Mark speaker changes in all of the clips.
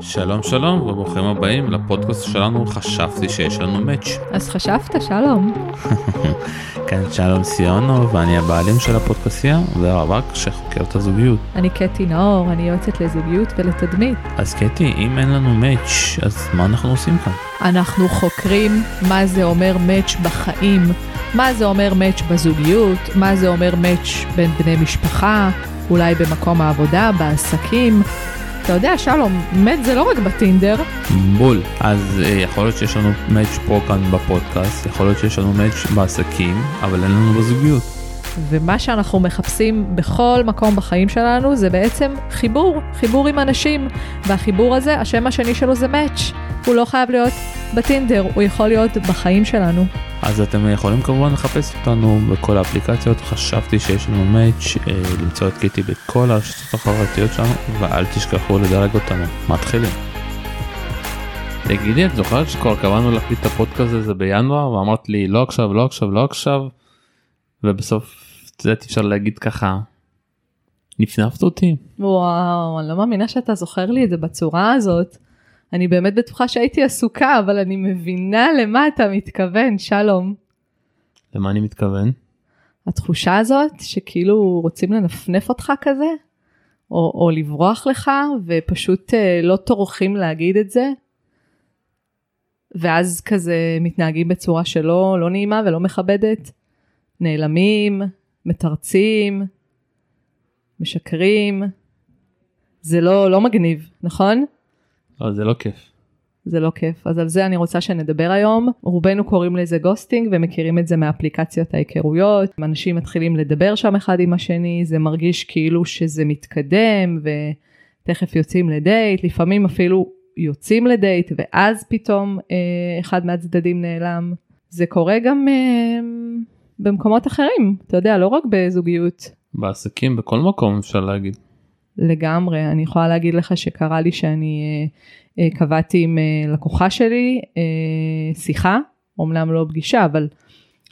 Speaker 1: שלום שלום וברוכים הבאים לפודקאסט שלנו חשבתי שיש לנו מאץ'.
Speaker 2: אז חשבת שלום.
Speaker 1: כן שלום סיונו ואני הבעלים של הפודקאסיה והרווק שחוקר את הזוגיות.
Speaker 2: אני קטי נאור, אני יועצת לזוגיות ולתדמית.
Speaker 1: אז קטי אם אין לנו מאץ' אז מה אנחנו עושים כאן?
Speaker 2: אנחנו חוקרים מה זה אומר מאץ' בחיים, מה זה אומר מאץ' בזוגיות, מה זה אומר מאץ' בין בני משפחה, אולי במקום העבודה, בעסקים. אתה יודע, שלום, מת זה לא רק בטינדר.
Speaker 1: בול. אז אה, יכול להיות שיש לנו מאץ' פה כאן בפודקאסט, יכול להיות שיש לנו מאץ' בעסקים, אבל אין לנו בזוגיות.
Speaker 2: ומה שאנחנו מחפשים בכל מקום בחיים שלנו זה בעצם חיבור, חיבור עם אנשים. והחיבור הזה, השם השני שלו זה מאץ'. הוא לא חייב להיות בטינדר, הוא יכול להיות בחיים שלנו.
Speaker 1: אז אתם יכולים כמובן לחפש אותנו בכל האפליקציות, חשבתי שיש לנו מאץ', אה, למצוא את קיטי בכל הרשתות החברתיות שלנו, ואל תשכחו לדרג אותנו. מתחילים. תגידי, את זוכרת שכבר קבענו להקליט את הפודקאסט הזה בינואר, ואמרת לי לא עכשיו, לא עכשיו, לא עכשיו, ובסוף, את יודעת, אפשר להגיד ככה, נפנפת אותי.
Speaker 2: וואו, אני לא מאמינה שאתה זוכר לי את זה בצורה הזאת. אני באמת בטוחה שהייתי עסוקה, אבל אני מבינה למה אתה מתכוון, שלום.
Speaker 1: למה אני מתכוון?
Speaker 2: התחושה הזאת שכאילו רוצים לנפנף אותך כזה, או, או לברוח לך, ופשוט אה, לא טורחים להגיד את זה, ואז כזה מתנהגים בצורה שלא לא נעימה ולא מכבדת, נעלמים, מתרצים, משקרים, זה לא, לא מגניב, נכון?
Speaker 1: לא, זה לא כיף.
Speaker 2: זה לא כיף. אז על זה אני רוצה שנדבר היום. רובנו קוראים לזה ghosting ומכירים את זה מאפליקציות ההיכרויות. אנשים מתחילים לדבר שם אחד עם השני, זה מרגיש כאילו שזה מתקדם ותכף יוצאים לדייט, לפעמים אפילו יוצאים לדייט ואז פתאום אה, אחד מהצדדים נעלם. זה קורה גם אה, במקומות אחרים, אתה יודע, לא רק בזוגיות.
Speaker 1: בעסקים, בכל מקום אפשר להגיד.
Speaker 2: לגמרי, אני יכולה להגיד לך שקרה לי שאני אה, אה, קבעתי עם אה, לקוחה שלי שיחה, אומנם לא פגישה, אבל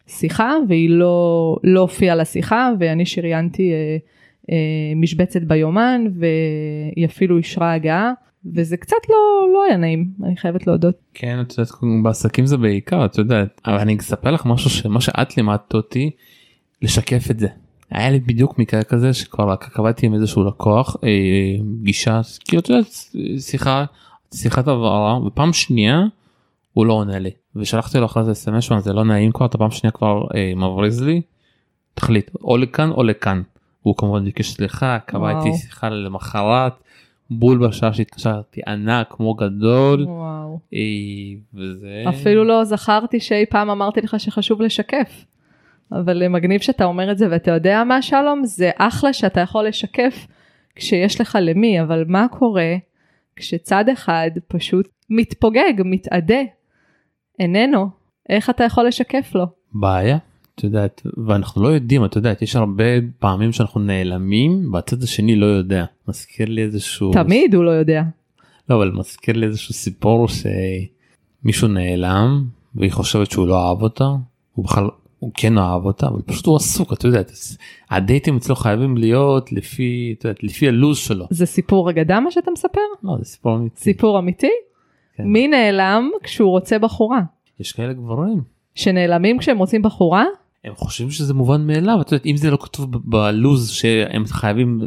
Speaker 2: שיחה, והיא לא, לא הופיעה לשיחה, ואני שריינתי משבצת ביומן, והיא אפילו אישרה הגעה, וזה קצת לא, לא היה נעים, אני חייבת להודות.
Speaker 1: כן, את יודעת, בעסקים זה בעיקר, את יודעת, אבל אני אספר לך משהו שמה שאת לימדת אותי, לשקף את זה. היה לי בדיוק מקרה כזה שכבר קבעתי עם איזשהו לקוח אה, פגישה כאילו את יודעת שיחה שיחת הבהרה ופעם שנייה הוא לא עונה לי ושלחתי לו אחרי זה סמס זה לא נעים כבר אתה פעם שנייה כבר אה, מבריז לי תחליט או לכאן או לכאן. הוא כמובן ביקש סליחה קבע איתי שיחה למחרת בול בשעה שהתקשרתי ענק כמו גדול
Speaker 2: וואו.
Speaker 1: אה, וזה
Speaker 2: אפילו לא זכרתי שאי פעם אמרתי לך שחשוב לשקף. אבל מגניב שאתה אומר את זה ואתה יודע מה שלום זה אחלה שאתה יכול לשקף כשיש לך למי אבל מה קורה כשצד אחד פשוט מתפוגג מתאדה איננו איך אתה יכול לשקף לו.
Speaker 1: בעיה את יודעת ואנחנו לא יודעים את יודעת יש הרבה פעמים שאנחנו נעלמים והצד השני לא יודע מזכיר לי איזשהו
Speaker 2: תמיד הוא לא יודע.
Speaker 1: לא אבל מזכיר לי איזשהו סיפור שמישהו נעלם והיא חושבת שהוא לא אהב אותה הוא בכלל הוא כן אהב אותה אבל פשוט הוא עסוק את יודעת הדייטים אצלו חייבים להיות לפי את יודעת, לפי הלו"ז שלו.
Speaker 2: זה סיפור אגדה מה שאתה מספר?
Speaker 1: לא זה סיפור אמיתי.
Speaker 2: סיפור אמיתי? כן. מי נעלם כשהוא רוצה בחורה?
Speaker 1: יש כאלה גברים.
Speaker 2: שנעלמים כשהם רוצים בחורה?
Speaker 1: הם חושבים שזה מובן מאליו את יודעת אם זה לא כתוב בלו"ז שהם חייבים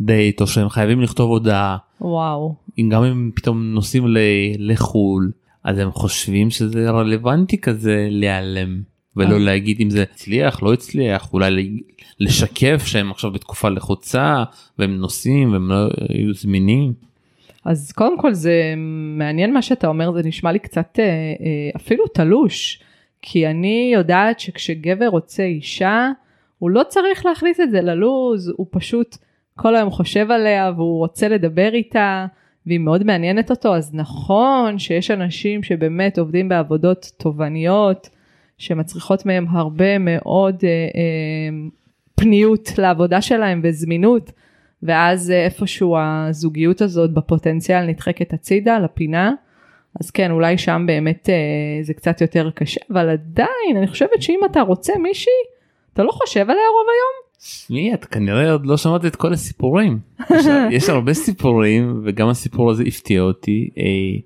Speaker 1: דייט או שהם חייבים לכתוב הודעה.
Speaker 2: וואו.
Speaker 1: אם גם אם פתאום נוסעים לחו"ל אז הם חושבים שזה רלוונטי כזה להיעלם. ולא להגיד אם זה הצליח לא הצליח אולי לשקף שהם עכשיו בתקופה לחוצה והם נוסעים והם לא היו זמינים.
Speaker 2: אז קודם כל זה מעניין מה שאתה אומר זה נשמע לי קצת אה, אה, אפילו תלוש כי אני יודעת שכשגבר רוצה אישה הוא לא צריך להכניס את זה ללוז הוא פשוט כל היום חושב עליה והוא רוצה לדבר איתה והיא מאוד מעניינת אותו אז נכון שיש אנשים שבאמת עובדים בעבודות תובעניות. שמצריכות מהם הרבה מאוד אה, אה, פניות לעבודה שלהם וזמינות, ואז אה, איפשהו הזוגיות הזאת בפוטנציאל נדחקת הצידה לפינה. אז כן, אולי שם באמת אה, זה קצת יותר קשה, אבל עדיין, אני חושבת שאם אתה רוצה מישהי, אתה לא חושב עליה רוב היום?
Speaker 1: שמי את כנראה עוד לא שמעת את כל הסיפורים יש, יש הרבה סיפורים וגם הסיפור הזה הפתיע אותי אה,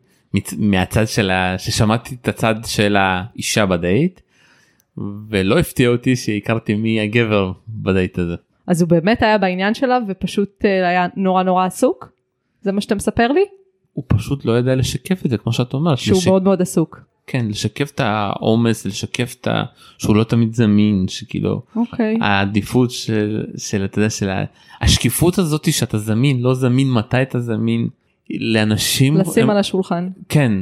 Speaker 1: מהצד של ה... ששמעתי את הצד של האישה בדייט ולא הפתיע אותי שהכרתי מי הגבר בדייט הזה.
Speaker 2: אז הוא באמת היה בעניין שלה ופשוט אה, היה נורא נורא עסוק? זה מה שאתה מספר לי?
Speaker 1: הוא פשוט לא ידע לשקף את זה כמו שאת אומרת.
Speaker 2: שהוא
Speaker 1: לש...
Speaker 2: מאוד מאוד עסוק.
Speaker 1: כן לשקף את העומס לשקף את ה... שהוא לא תמיד זמין שכאילו
Speaker 2: אוקיי.
Speaker 1: העדיפות של של אתה יודע של השקיפות הזאת שאתה זמין לא זמין מתי אתה זמין לאנשים
Speaker 2: לשים
Speaker 1: הם-
Speaker 2: על השולחן.
Speaker 1: כן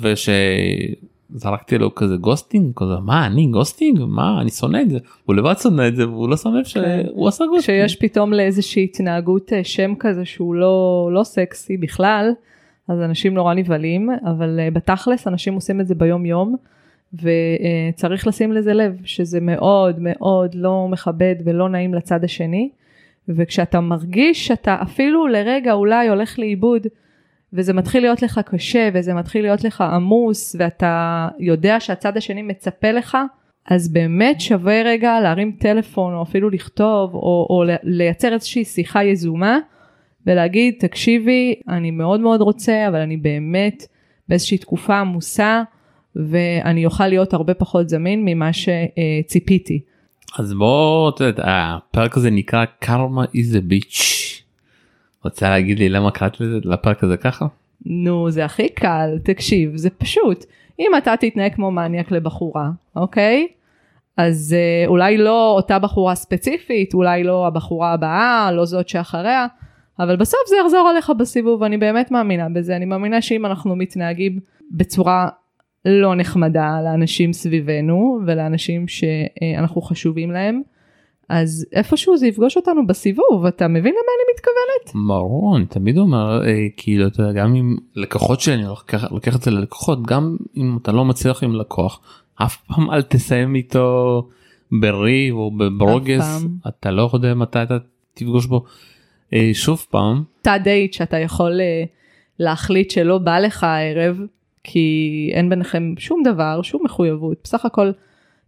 Speaker 1: ושזרקתי לו כזה ghosting כזה מה אני ghosting מה אני שונא את זה הוא לבד שונא את זה והוא לא שם לב
Speaker 2: כן.
Speaker 1: שהוא עשה ghosting.
Speaker 2: כשיש פתאום לאיזושהי התנהגות אה, שם כזה שהוא לא, לא סקסי בכלל, אז אנשים נורא נבהלים, אבל אה, בתכלס אנשים עושים את זה ביום יום, וצריך לשים לזה לב, שזה מאוד מאוד לא מכבד ולא נעים לצד השני, וכשאתה מרגיש שאתה אפילו לרגע אולי הולך לאיבוד, וזה מתחיל להיות לך קשה, וזה מתחיל להיות לך עמוס, ואתה יודע שהצד השני מצפה לך, אז באמת שווה רגע להרים טלפון או אפילו לכתוב או, או לייצר איזושהי שיחה יזומה ולהגיד תקשיבי אני מאוד מאוד רוצה אבל אני באמת באיזושהי תקופה עמוסה ואני אוכל להיות הרבה פחות זמין ממה שציפיתי.
Speaker 1: אז בוא אתה יודע, הפרק הזה נקרא קרמה is a bitch. רוצה להגיד לי למה קראת לזה לפרק הזה ככה?
Speaker 2: נו זה הכי קל תקשיב זה פשוט אם אתה תתנהג כמו מניאק לבחורה אוקיי אז אה, אולי לא אותה בחורה ספציפית אולי לא הבחורה הבאה לא זאת שאחריה אבל בסוף זה יחזור עליך בסיבוב אני באמת מאמינה בזה אני מאמינה שאם אנחנו מתנהגים בצורה לא נחמדה לאנשים סביבנו ולאנשים שאנחנו חשובים להם אז איפשהו זה יפגוש אותנו בסיבוב אתה מבין למה אני מתכוונת?
Speaker 1: ברור אני תמיד אומר אה, כאילו אתה יודע, גם עם לקוחות שלי אני לוקח, לוקח את זה ללקוחות גם אם אתה לא מצליח עם לקוח אף פעם אל תסיים איתו בריב או בברוגז
Speaker 2: פעם.
Speaker 1: אתה לא יודע מתי אתה תפגוש בו אה, שוב פעם
Speaker 2: תא דייט שאתה יכול אה, להחליט שלא בא לך הערב כי אין ביניכם שום דבר שום מחויבות. בסך הכל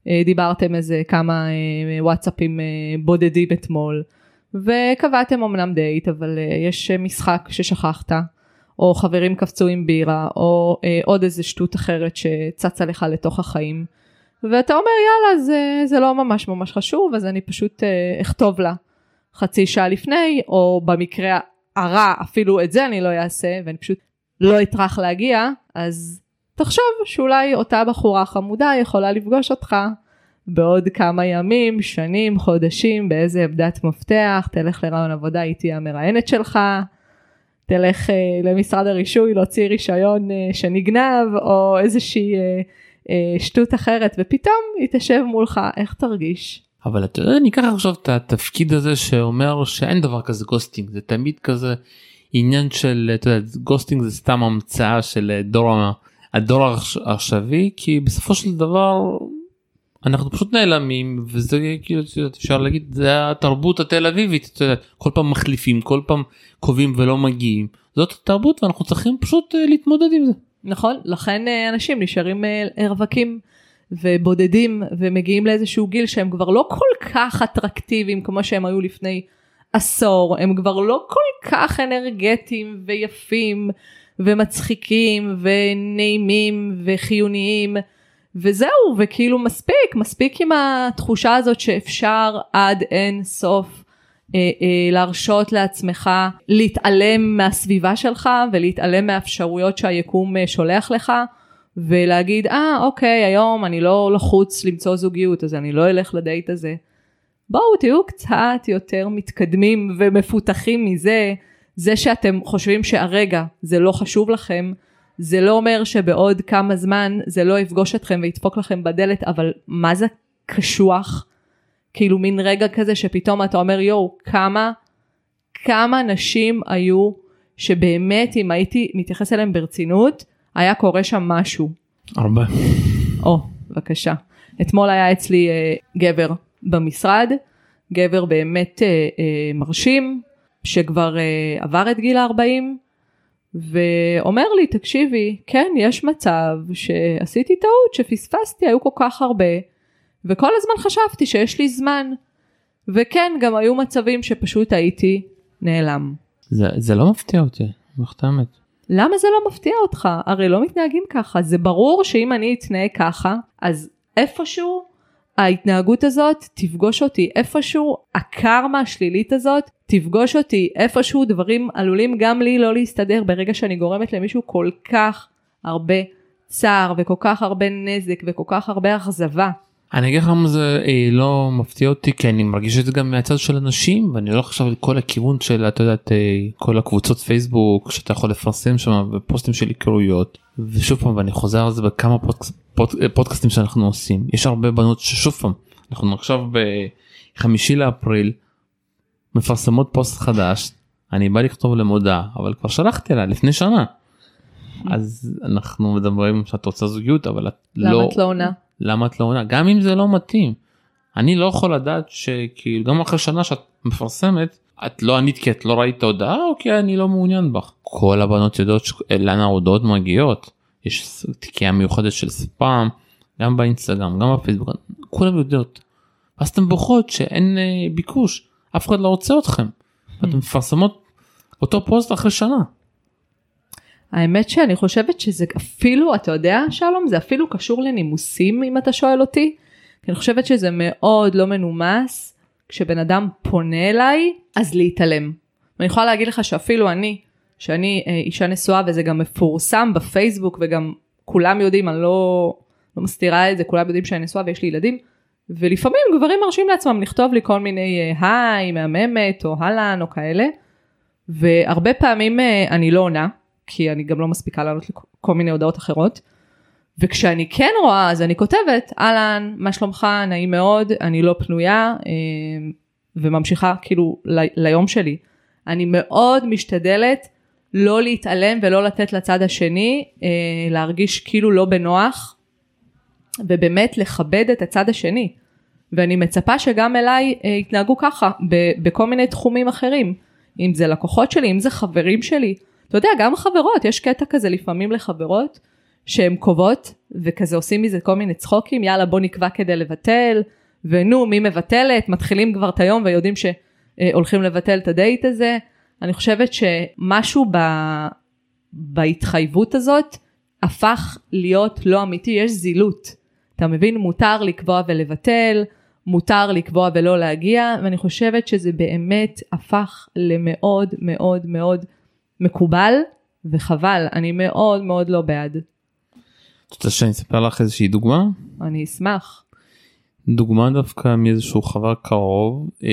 Speaker 2: אה, דיברתם איזה כמה אה, וואטסאפים אה, בודדים אתמול וקבעתם אמנם דייט אבל יש משחק ששכחת או חברים קפצו עם בירה או עוד איזה שטות אחרת שצצה לך לתוך החיים. ואתה אומר יאללה זה, זה לא ממש ממש חשוב אז אני פשוט אה, אכתוב לה חצי שעה לפני או במקרה הרע אפילו את זה אני לא אעשה ואני פשוט לא אטרח להגיע אז תחשוב שאולי אותה בחורה חמודה יכולה לפגוש אותך בעוד כמה ימים, שנים, חודשים, באיזה עמדת מפתח, תלך לרעיון עבודה, היא תהיה המראיינת שלך, תלך אה, למשרד הרישוי להוציא רישיון אה, שנגנב, או איזושהי אה, אה, שטות אחרת, ופתאום היא תשב מולך, איך תרגיש?
Speaker 1: אבל אתה יודע ניקח עכשיו את התפקיד הזה שאומר שאין דבר כזה ghosting זה תמיד כזה עניין של אתה יודע ghosting זה סתם המצאה של דור ה- הדור העכש- העכשווי כי בסופו של דבר אנחנו פשוט נעלמים וזה כאילו אפשר להגיד זה התרבות התל אביבית אתה יודע, כל פעם מחליפים כל פעם קובעים ולא מגיעים זאת התרבות ואנחנו צריכים פשוט אה, להתמודד עם זה.
Speaker 2: נכון, לכן אה, אנשים נשארים אה, רווקים ובודדים ומגיעים לאיזשהו גיל שהם כבר לא כל כך אטרקטיביים כמו שהם היו לפני עשור, הם כבר לא כל כך אנרגטיים ויפים ומצחיקים ונעימים וחיוניים. וזהו וכאילו מספיק, מספיק עם התחושה הזאת שאפשר עד אין סוף אה, אה, להרשות לעצמך להתעלם מהסביבה שלך ולהתעלם מהאפשרויות שהיקום אה, שולח לך ולהגיד אה אוקיי היום אני לא לחוץ למצוא זוגיות אז אני לא אלך לדייט הזה. בואו תהיו קצת יותר מתקדמים ומפותחים מזה זה שאתם חושבים שהרגע זה לא חשוב לכם זה לא אומר שבעוד כמה זמן זה לא יפגוש אתכם וידפוק לכם בדלת אבל מה זה קשוח כאילו מין רגע כזה שפתאום אתה אומר יואו כמה כמה נשים היו שבאמת אם הייתי מתייחס אליהם ברצינות היה קורה שם משהו.
Speaker 1: הרבה.
Speaker 2: או בבקשה. אתמול היה אצלי אה, גבר במשרד גבר באמת אה, אה, מרשים שכבר אה, עבר את גיל ה-40 ואומר לי תקשיבי כן יש מצב שעשיתי טעות שפספסתי היו כל כך הרבה וכל הזמן חשבתי שיש לי זמן וכן, גם היו מצבים שפשוט הייתי נעלם.
Speaker 1: זה, זה לא מפתיע אותי, האמת.
Speaker 2: למה זה לא מפתיע אותך? הרי לא מתנהגים ככה. זה ברור שאם אני אתנהג ככה, אז איפשהו ההתנהגות הזאת תפגוש אותי איפשהו, הקרמה השלילית הזאת תפגוש אותי איפשהו, דברים עלולים גם לי לא להסתדר ברגע שאני גורמת למישהו כל כך הרבה צער וכל כך הרבה נזק וכל כך הרבה אכזבה.
Speaker 1: אני אגיד לך למה זה אה, לא מפתיע אותי כי אני מרגיש את זה גם מהצד של אנשים ואני הולך עכשיו לכל הכיוון של את יודעת אה, כל הקבוצות פייסבוק שאתה יכול לפרסם שם ופוסטים של היכרויות ושוב פעם ואני חוזר על זה בכמה פוד, פוד, אה, פודקאסטים שאנחנו עושים יש הרבה בנות ששוב פעם אנחנו עכשיו בחמישי לאפריל מפרסמות פוסט חדש אני בא לכתוב למודעה אבל כבר שלחתי לה לפני שנה. אז אנחנו מדברים שאת רוצה זוגיות אבל את
Speaker 2: למה
Speaker 1: לא
Speaker 2: את לא עונה?
Speaker 1: למה את לא עונה גם אם זה לא מתאים. אני לא יכול לדעת שכאילו גם אחרי שנה שאת מפרסמת את לא ענית כי את לא ראית הודעה או כי אני לא מעוניין בך. כל הבנות יודעות ש- לאן ההודעות מגיעות. יש תיקייה מיוחדת של ספאם גם באינסטגרם גם בפייסבוק כולם יודעות. אז אתן בוכות שאין אה, ביקוש אף אחד לא רוצה אתכם. אתן מפרסמות אותו פוסט אחרי שנה.
Speaker 2: האמת שאני חושבת שזה אפילו, אתה יודע שלום, זה אפילו קשור לנימוסים אם אתה שואל אותי. אני חושבת שזה מאוד לא מנומס כשבן אדם פונה אליי, אז להתעלם. ואני יכולה להגיד לך שאפילו אני, שאני אה, אישה נשואה וזה גם מפורסם בפייסבוק וגם כולם יודעים, אני לא, לא מסתירה את זה, כולם יודעים שאני נשואה ויש לי ילדים. ולפעמים גברים מרשים לעצמם לכתוב לי כל מיני אה, היי, מהממת, או אהלן, או כאלה. והרבה פעמים אה, אני לא עונה, כי אני גם לא מספיקה לענות לכל מיני הודעות אחרות. וכשאני כן רואה אז אני כותבת אהלן מה שלומך נעים מאוד אני לא פנויה אה, וממשיכה כאילו ל- ליום שלי. אני מאוד משתדלת לא להתעלם ולא לתת לצד השני אה, להרגיש כאילו לא בנוח ובאמת לכבד את הצד השני. ואני מצפה שגם אליי אה, יתנהגו ככה בכל מיני תחומים אחרים. אם זה לקוחות שלי, אם זה חברים שלי. אתה יודע, גם חברות, יש קטע כזה לפעמים לחברות, שהן קובעות, וכזה עושים מזה כל מיני צחוקים, יאללה בוא נקבע כדי לבטל, ונו, מי מבטלת, מתחילים כבר את היום ויודעים שהולכים לבטל את הדייט הזה. אני חושבת שמשהו ב... בהתחייבות הזאת הפך להיות לא אמיתי, יש זילות. אתה מבין? מותר לקבוע ולבטל, מותר לקבוע ולא להגיע, ואני חושבת שזה באמת הפך למאוד מאוד מאוד מקובל, וחבל, אני מאוד מאוד לא בעד.
Speaker 1: את רוצה שאני אספר לך איזושהי דוגמה?
Speaker 2: אני אשמח.
Speaker 1: דוגמה דווקא מאיזשהו חבר קרוב אה,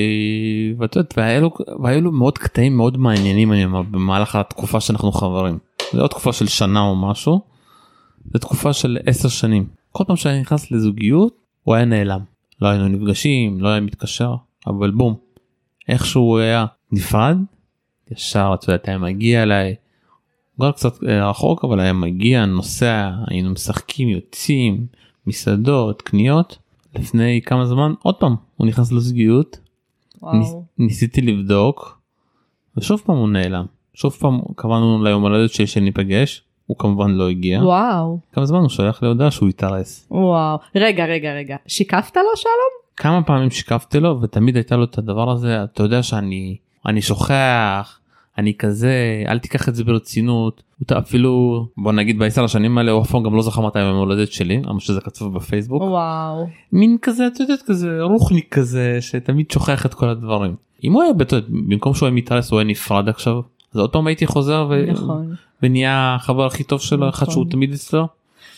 Speaker 1: ואת יודעת והיו לו, והיו לו מאוד קטעים מאוד מעניינים אני אומר במהלך התקופה שאנחנו חברים. זה לא תקופה של שנה או משהו. זה תקופה של עשר שנים. כל פעם שאני נכנס לזוגיות הוא היה נעלם. לא היינו נפגשים לא היה מתקשר אבל בום. איכשהו הוא היה נפרד ישר את יודעת היה מגיע אליי. גר קצת אה, רחוק אבל היה מגיע נוסע היינו משחקים יוצאים מסעדות קניות. לפני כמה זמן עוד פעם הוא נכנס לזוגיות. ניס, ניסיתי לבדוק ושוב פעם הוא נעלם שוב פעם קבענו ליום הולדת שלי שניפגש הוא כמובן לא הגיע
Speaker 2: וואו.
Speaker 1: כמה זמן הוא שולח לי הודעה שהוא התארס
Speaker 2: וואו. רגע, רגע, רגע. שיקפת לו שלום?
Speaker 1: כמה פעמים שיקפתי לו ותמיד הייתה לו את הדבר הזה אתה יודע שאני אני שוכח אני כזה אל תיקח את זה ברצינות הוא אפילו בוא נגיד בעשר השנים האלה הוא אף פעם גם לא זוכר מתי היום ההולדת שלי למרות שזה כתוב בפייסבוק
Speaker 2: וואו.
Speaker 1: מין כזה את יודעת כזה רוחניק כזה שתמיד שוכח את כל הדברים אם הוא היה יודעת, במקום שהוא היה מתארס הוא היה נפרד עכשיו אז עוד פעם הייתי חוזר ו...
Speaker 2: נכון.
Speaker 1: ונהיה החבר הכי טוב שלו אחד
Speaker 2: נכון.
Speaker 1: שהוא תמיד אצלו.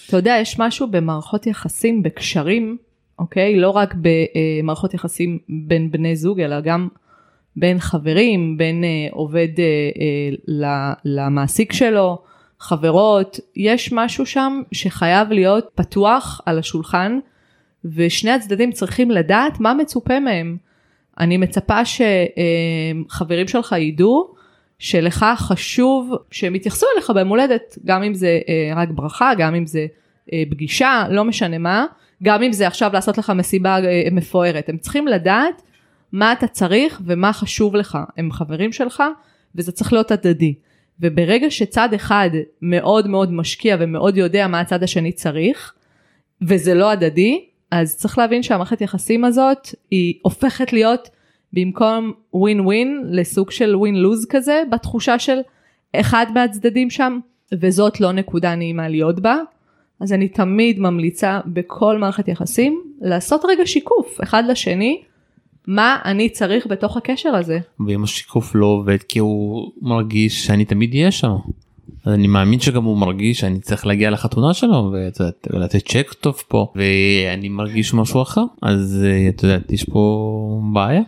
Speaker 2: אתה יודע, יש משהו במערכות יחסים, בקשרים, אוקיי? לא רק במערכות יחסים בין בני זוג, אלא גם בין חברים, בין אה, עובד אה, אה, למעסיק שלו, חברות. יש משהו שם שחייב להיות פתוח על השולחן, ושני הצדדים צריכים לדעת מה מצופה מהם. אני מצפה שחברים שלך ידעו שלך חשוב שהם יתייחסו אליך ביום הולדת, גם אם זה רק ברכה, גם אם זה פגישה, לא משנה מה, גם אם זה עכשיו לעשות לך מסיבה מפוארת, הם צריכים לדעת מה אתה צריך ומה חשוב לך, הם חברים שלך וזה צריך להיות הדדי. וברגע שצד אחד מאוד מאוד משקיע ומאוד יודע מה הצד השני צריך, וזה לא הדדי, אז צריך להבין שהמערכת יחסים הזאת היא הופכת להיות במקום ווין ווין לסוג של ווין לוז כזה בתחושה של אחד מהצדדים שם וזאת לא נקודה נעימה להיות בה. אז אני תמיד ממליצה בכל מערכת יחסים לעשות רגע שיקוף אחד לשני מה אני צריך בתוך הקשר הזה.
Speaker 1: ואם השיקוף לא עובד כי הוא מרגיש שאני תמיד אהיה שם. אז אני מאמין שגם הוא מרגיש שאני צריך להגיע לחתונה שלו ולתת צ'ק טוב פה ואני מרגיש משהו אחר אז אה, את יודעת יש פה בעיה.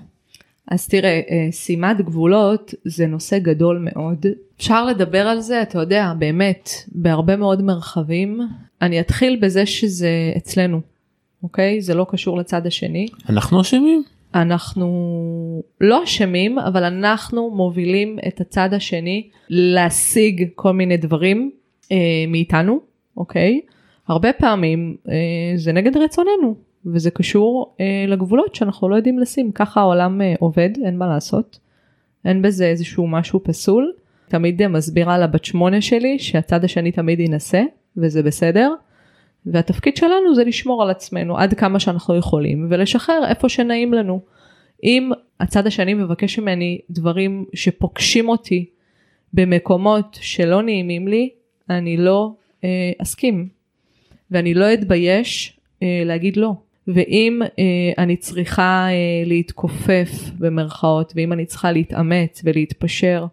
Speaker 2: אז תראה, אה, שימת גבולות זה נושא גדול מאוד. אפשר לדבר על זה, אתה יודע, באמת, בהרבה מאוד מרחבים. אני אתחיל בזה שזה אצלנו, אוקיי? זה לא קשור לצד השני.
Speaker 1: אנחנו אשמים?
Speaker 2: אנחנו לא אשמים, אבל אנחנו מובילים את הצד השני להשיג כל מיני דברים אה, מאיתנו, אוקיי? הרבה פעמים אה, זה נגד רצוננו, וזה קשור אה, לגבולות שאנחנו לא יודעים לשים, ככה העולם אה, עובד, אין מה לעשות. אין בזה איזשהו משהו פסול. תמיד מסבירה לבת שמונה שלי שהצד השני תמיד ינסה, וזה בסדר. והתפקיד שלנו זה לשמור על עצמנו עד כמה שאנחנו יכולים ולשחרר איפה שנעים לנו. אם הצד השני מבקש ממני דברים שפוגשים אותי במקומות שלא נעימים לי, אני לא אה, אסכים. ואני לא אתבייש אה, להגיד לא. ואם אה, אני צריכה אה, להתכופף במרכאות, ואם אני צריכה להתאמץ ולהתפשר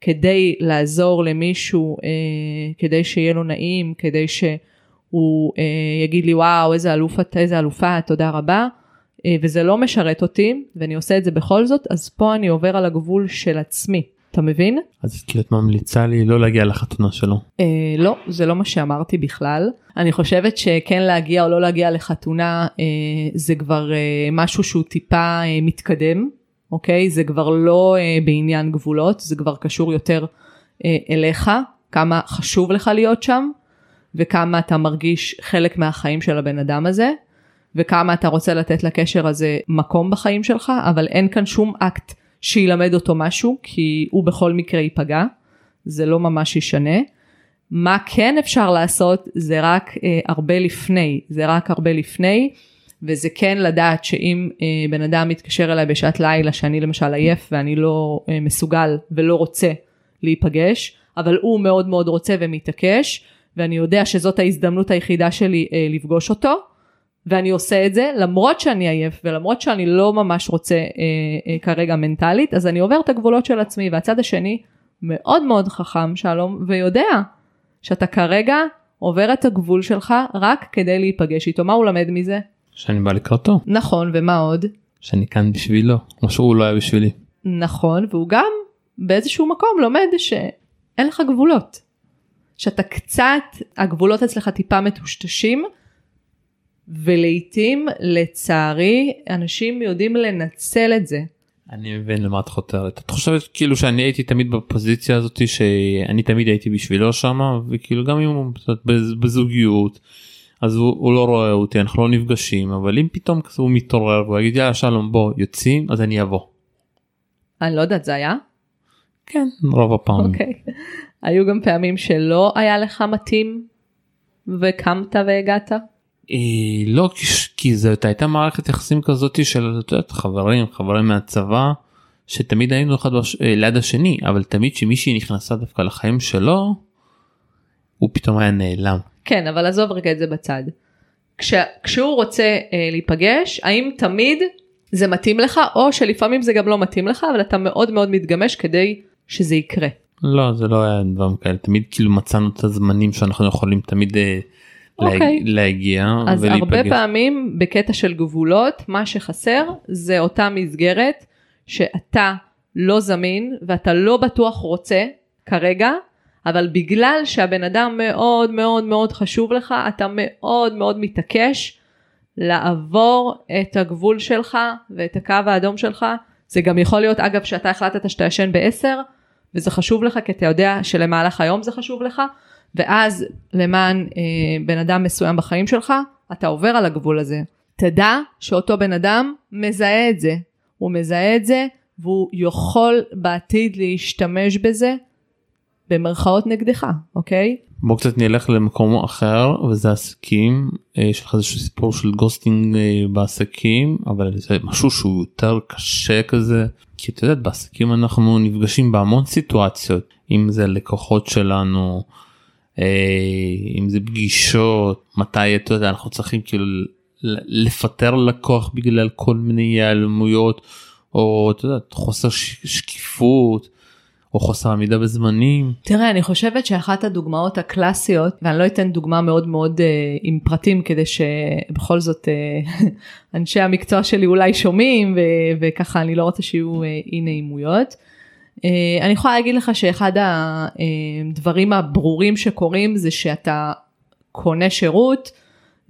Speaker 2: כדי לעזור למישהו, אה, כדי שיהיה לו נעים, כדי ש... הוא אה, יגיד לי וואו איזה אלוף את איזה אלופה תודה רבה. אה, וזה לא משרת אותי ואני עושה את זה בכל זאת אז פה אני עובר על הגבול של עצמי. אתה מבין?
Speaker 1: אז כאילו את ממליצה לי לא להגיע לחתונה שלו.
Speaker 2: אה, לא זה לא מה שאמרתי בכלל. אני חושבת שכן להגיע או לא להגיע לחתונה אה, זה כבר אה, משהו שהוא טיפה אה, מתקדם אוקיי? זה כבר לא אה, בעניין גבולות זה כבר קשור יותר אה, אליך כמה חשוב לך להיות שם וכמה אתה מרגיש חלק מהחיים של הבן אדם הזה, וכמה אתה רוצה לתת לקשר הזה מקום בחיים שלך, אבל אין כאן שום אקט שילמד אותו משהו, כי הוא בכל מקרה ייפגע, זה לא ממש ישנה. מה כן אפשר לעשות זה רק אה, הרבה לפני, זה רק הרבה לפני, וזה כן לדעת שאם אה, בן אדם מתקשר אליי בשעת לילה שאני למשל עייף ואני לא אה, מסוגל ולא רוצה להיפגש, אבל הוא מאוד מאוד רוצה ומתעקש, ואני יודע שזאת ההזדמנות היחידה שלי אה, לפגוש אותו, ואני עושה את זה למרות שאני עייף ולמרות שאני לא ממש רוצה אה, אה, כרגע מנטלית, אז אני עובר את הגבולות של עצמי, והצד השני מאוד מאוד חכם שלום ויודע שאתה כרגע עובר את הגבול שלך רק כדי להיפגש איתו, מה הוא למד מזה?
Speaker 1: שאני בא לקראתו.
Speaker 2: נכון, ומה עוד?
Speaker 1: שאני כאן בשבילו, כמו שהוא לא היה בשבילי.
Speaker 2: נכון, והוא גם באיזשהו מקום לומד שאין לך גבולות. שאתה קצת, הגבולות אצלך טיפה מטושטשים, ולעיתים, לצערי, אנשים יודעים לנצל את זה.
Speaker 1: אני מבין למה את חותרת. את חושבת כאילו שאני הייתי תמיד בפוזיציה הזאתי שאני תמיד הייתי בשבילו שמה וכאילו גם אם הוא בזוגיות אז הוא, הוא לא רואה אותי אנחנו לא נפגשים אבל אם פתאום כזה הוא מתעורר והוא יגיד יאללה שלום בוא יוצאים אז אני אבוא.
Speaker 2: אני לא יודעת זה היה?
Speaker 1: כן רוב הפעמים.
Speaker 2: אוקיי. Okay. היו גם פעמים שלא היה לך מתאים וקמת והגעת?
Speaker 1: אה, לא כי זאת הייתה מערכת יחסים כזאת של חברים חברים מהצבא שתמיד היינו אחד בש... אה, ליד השני אבל תמיד שמישהי נכנסה דווקא לחיים שלו הוא פתאום היה נעלם.
Speaker 2: כן אבל עזוב רגע את זה בצד. כש... כשהוא רוצה אה, להיפגש האם תמיד זה מתאים לך או שלפעמים זה גם לא מתאים לך אבל אתה מאוד מאוד מתגמש כדי שזה יקרה.
Speaker 1: לא זה לא היה דברים כאלה תמיד כאילו מצאנו את הזמנים שאנחנו יכולים תמיד uh, okay.
Speaker 2: אוקיי.
Speaker 1: להגיע
Speaker 2: אז ולהיפגש. הרבה פעמים בקטע של גבולות מה שחסר זה אותה מסגרת שאתה לא זמין ואתה לא בטוח רוצה כרגע אבל בגלל שהבן אדם מאוד מאוד מאוד חשוב לך אתה מאוד מאוד מתעקש לעבור את הגבול שלך ואת הקו האדום שלך זה גם יכול להיות אגב שאתה החלטת שאתה ישן בעשר וזה חשוב לך כי אתה יודע שלמהלך היום זה חשוב לך ואז למען אה, בן אדם מסוים בחיים שלך אתה עובר על הגבול הזה. תדע שאותו בן אדם מזהה את זה, הוא מזהה את זה והוא יכול בעתיד להשתמש בזה במרכאות נגדך, אוקיי?
Speaker 1: בוא קצת נלך למקום אחר וזה עסקים אה, יש לך איזשהו סיפור של ghosting אה, בעסקים אבל זה משהו שהוא יותר קשה כזה כי אתה יודע בעסקים אנחנו נפגשים בהמון סיטואציות אם זה לקוחות שלנו אה, אם זה פגישות מתי אתה יודע אנחנו צריכים כאילו לפטר לקוח בגלל כל מיני היעלמויות או אתה יודע חוסר שקיפות. או חוסר עמידה בזמנים.
Speaker 2: תראה, אני חושבת שאחת הדוגמאות הקלאסיות, ואני לא אתן דוגמה מאוד מאוד אה, עם פרטים כדי שבכל זאת אה, אנשי המקצוע שלי אולי שומעים ו- וככה אני לא רוצה שיהיו אה, אי נעימויות. אה, אני יכולה להגיד לך שאחד הדברים אה, הברורים שקורים זה שאתה קונה שירות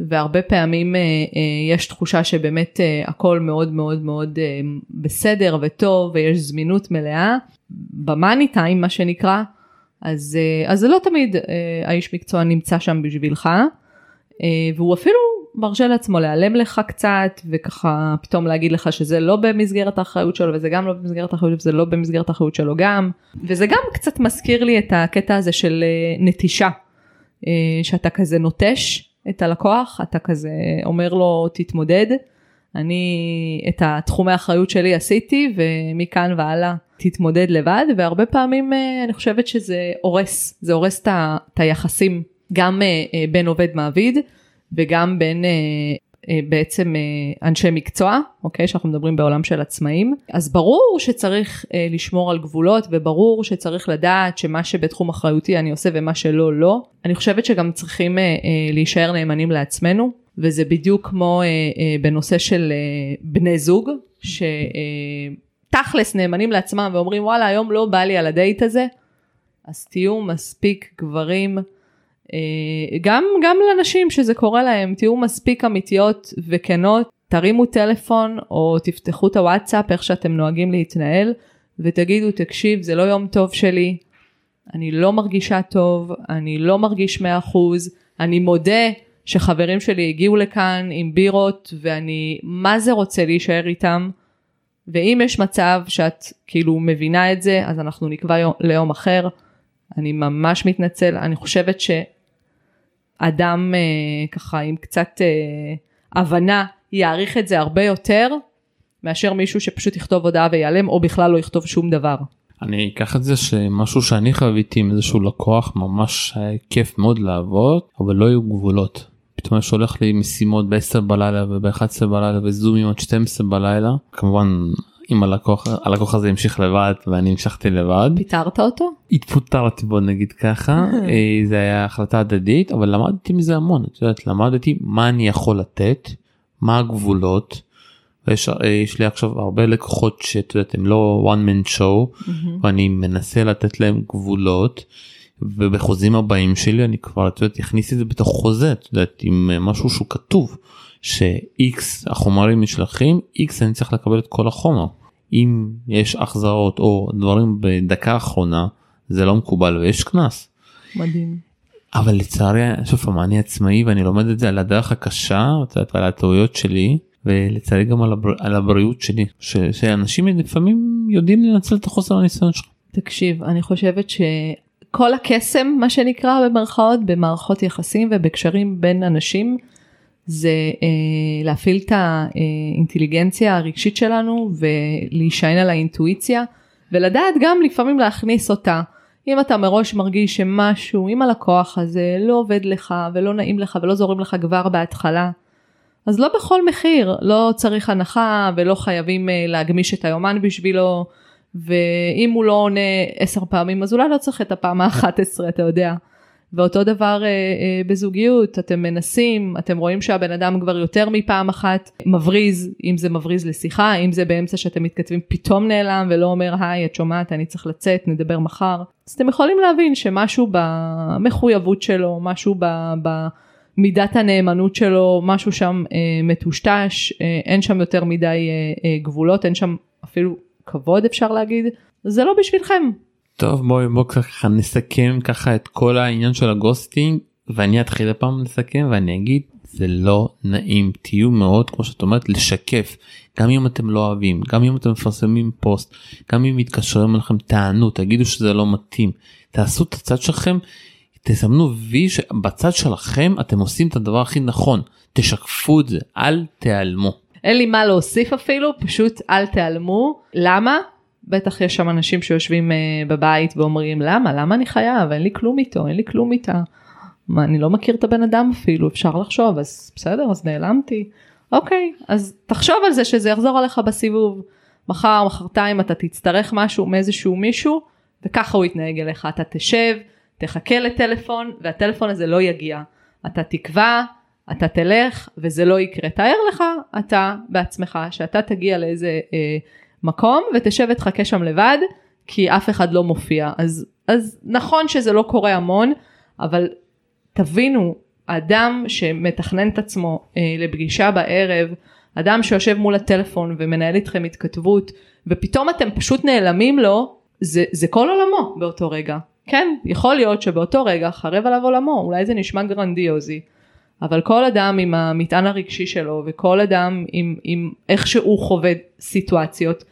Speaker 2: והרבה פעמים אה, אה, יש תחושה שבאמת אה, הכל מאוד מאוד מאוד אה, בסדר וטוב ויש זמינות מלאה. במאני טיים מה שנקרא, אז, אה, אז לא תמיד אה, האיש מקצוע נמצא שם בשבילך, אה, והוא אפילו מרשה לעצמו להיעלם לך קצת וככה פתאום להגיד לך שזה לא במסגרת האחריות שלו וזה גם לא במסגרת האחריות וזה לא במסגרת האחריות שלו גם. וזה גם קצת מזכיר לי את הקטע הזה של נטישה שאתה כזה נוטש את הלקוח אתה כזה אומר לו תתמודד אני את התחומי האחריות שלי עשיתי ומכאן והלאה תתמודד לבד והרבה פעמים אה, אני חושבת שזה הורס, זה הורס את היחסים גם אה, אה, בין עובד מעביד וגם בין בעצם אנשי מקצוע, אוקיי, שאנחנו מדברים בעולם של עצמאים, אז ברור שצריך לשמור על גבולות וברור שצריך לדעת שמה שבתחום אחריותי אני עושה ומה שלא לא. אני חושבת שגם צריכים להישאר נאמנים לעצמנו וזה בדיוק כמו בנושא של בני זוג, ש... תכלס נאמנים לעצמם ואומרים וואלה היום לא בא לי על הדייט הזה, אז תהיו מספיק גברים, אה, גם, גם לנשים שזה קורה להם, תהיו מספיק אמיתיות וכנות, תרימו טלפון או תפתחו את הוואטסאפ איך שאתם נוהגים להתנהל ותגידו תקשיב זה לא יום טוב שלי, אני לא מרגישה טוב, אני לא מרגיש 100%, אני מודה שחברים שלי הגיעו לכאן עם בירות ואני מה זה רוצה להישאר איתם. ואם יש מצב שאת כאילו מבינה את זה, אז אנחנו נקבע יום, ליום אחר. אני ממש מתנצל, אני חושבת שאדם אה, ככה עם קצת אה, הבנה יעריך את זה הרבה יותר מאשר מישהו שפשוט יכתוב הודעה ויעלם או בכלל לא יכתוב שום דבר.
Speaker 1: אני אקח את זה שמשהו שאני חוויתי עם איזשהו לקוח ממש כיף מאוד לעבוד אבל לא היו גבולות. פתאום יש הולך לי משימות ב-10 בלילה וב-11 בלילה וזומים עד 12 בלילה כמובן אם הלקוח הלקוח הזה המשיך לבד ואני המשכתי לבד.
Speaker 2: פיטרת אותו?
Speaker 1: התפוטרתי בוא נגיד ככה אה, זה היה החלטה הדדית אבל למדתי מזה המון את יודעת למדתי מה אני יכול לתת מה הגבולות. יש, אה, יש לי עכשיו הרבה לקוחות שאת יודעת הם לא one man show. ואני מנסה לתת להם גבולות. ובחוזים הבאים שלי אני כבר את יודעת אכניס את זה בתוך חוזה את יודעת עם אה, משהו שהוא כתוב ש-x החומרים נשלחים x אני צריך לקבל את כל החומר אם יש החזרות או דברים בדקה האחרונה זה לא מקובל ויש קנס.
Speaker 2: מדהים.
Speaker 1: אבל לצערי שוב פעם אני עצמאי ואני לומד את זה על הדרך הקשה על הטעויות שלי ולצערי גם על, הבר... על הבריאות שלי ש... שאנשים לפעמים יודעים לנצל את החוסר הניסיון שלך.
Speaker 2: תקשיב אני חושבת ש... כל הקסם מה שנקרא במרכאות במערכות יחסים ובקשרים בין אנשים זה אה, להפעיל את האינטליגנציה הרגשית שלנו ולהישען על האינטואיציה ולדעת גם לפעמים להכניס אותה. אם אתה מראש מרגיש שמשהו עם הלקוח הזה לא עובד לך ולא נעים לך ולא זורם לך כבר בהתחלה אז לא בכל מחיר לא צריך הנחה ולא חייבים אה, להגמיש את היומן בשבילו ואם הוא לא עונה עשר פעמים אז אולי לא צריך את הפעם האחת עשרה אתה יודע. ואותו דבר אה, אה, בזוגיות אתם מנסים אתם רואים שהבן אדם כבר יותר מפעם אחת מבריז אם זה מבריז לשיחה אם זה באמצע שאתם מתכתבים פתאום נעלם ולא אומר היי את שומעת אני צריך לצאת נדבר מחר אז אתם יכולים להבין שמשהו במחויבות שלו משהו ב... ב מידת הנאמנות שלו משהו שם אה, מטושטש אה, אין שם יותר מדי אה, אה, גבולות אין שם אפילו כבוד אפשר להגיד זה לא בשבילכם.
Speaker 1: טוב בואי בוא ככה נסכם ככה את כל העניין של הגוסטינג ואני אתחיל הפעם לסכם ואני אגיד זה לא נעים. תהיו מאוד כמו שאת אומרת לשקף. גם אם אתם לא אוהבים גם אם אתם מפרסמים פוסט גם אם מתקשרים אליכם תענו תגידו שזה לא מתאים. תעשו את הצד שלכם תסמנו וי שבצד שלכם אתם עושים את הדבר הכי נכון. תשקפו את זה אל תיעלמו.
Speaker 2: אין לי מה להוסיף אפילו פשוט אל תיעלמו. למה בטח יש שם אנשים שיושבים uh, בבית ואומרים למה? למה אני חייב? אין לי כלום איתו אין לי כלום איתה. מה אני לא מכיר את הבן אדם אפילו אפשר לחשוב אז בסדר אז נעלמתי. אוקיי אז תחשוב על זה שזה יחזור עליך בסיבוב. מחר מחרתיים אתה תצטרך משהו מאיזשהו מישהו וככה הוא יתנהג אליך. אתה תשב תחכה לטלפון והטלפון הזה לא יגיע. אתה תקבע אתה תלך וזה לא יקרה. תאר לך אתה בעצמך שאתה תגיע לאיזה אה, מקום ותשב ותחכה שם לבד כי אף אחד לא מופיע. אז אז נכון שזה לא קורה המון אבל תבינו אדם שמתכנן את עצמו אה, לפגישה בערב אדם שיושב מול הטלפון ומנהל איתכם התכתבות ופתאום אתם פשוט נעלמים לו זה, זה כל עולמו באותו רגע. כן יכול להיות שבאותו רגע חרב עליו עולמו אולי זה נשמע גרנדיוזי אבל כל אדם עם המטען הרגשי שלו וכל אדם עם, עם איך שהוא חווה סיטואציות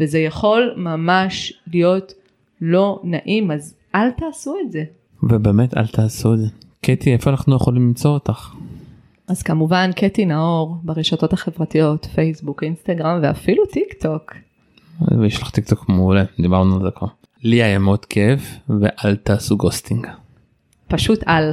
Speaker 2: וזה יכול ממש להיות לא נעים אז אל תעשו את זה.
Speaker 1: ובאמת אל תעשו את זה. קטי איפה אנחנו יכולים למצוא אותך?
Speaker 2: אז כמובן קטי נאור ברשתות החברתיות פייסבוק אינסטגרם ואפילו טיק טוק.
Speaker 1: ויש לך טיק טוק מעולה דיברנו על זה כבר. לי היה מאוד כיף ואל תעשו ghosting.
Speaker 2: פשוט אל.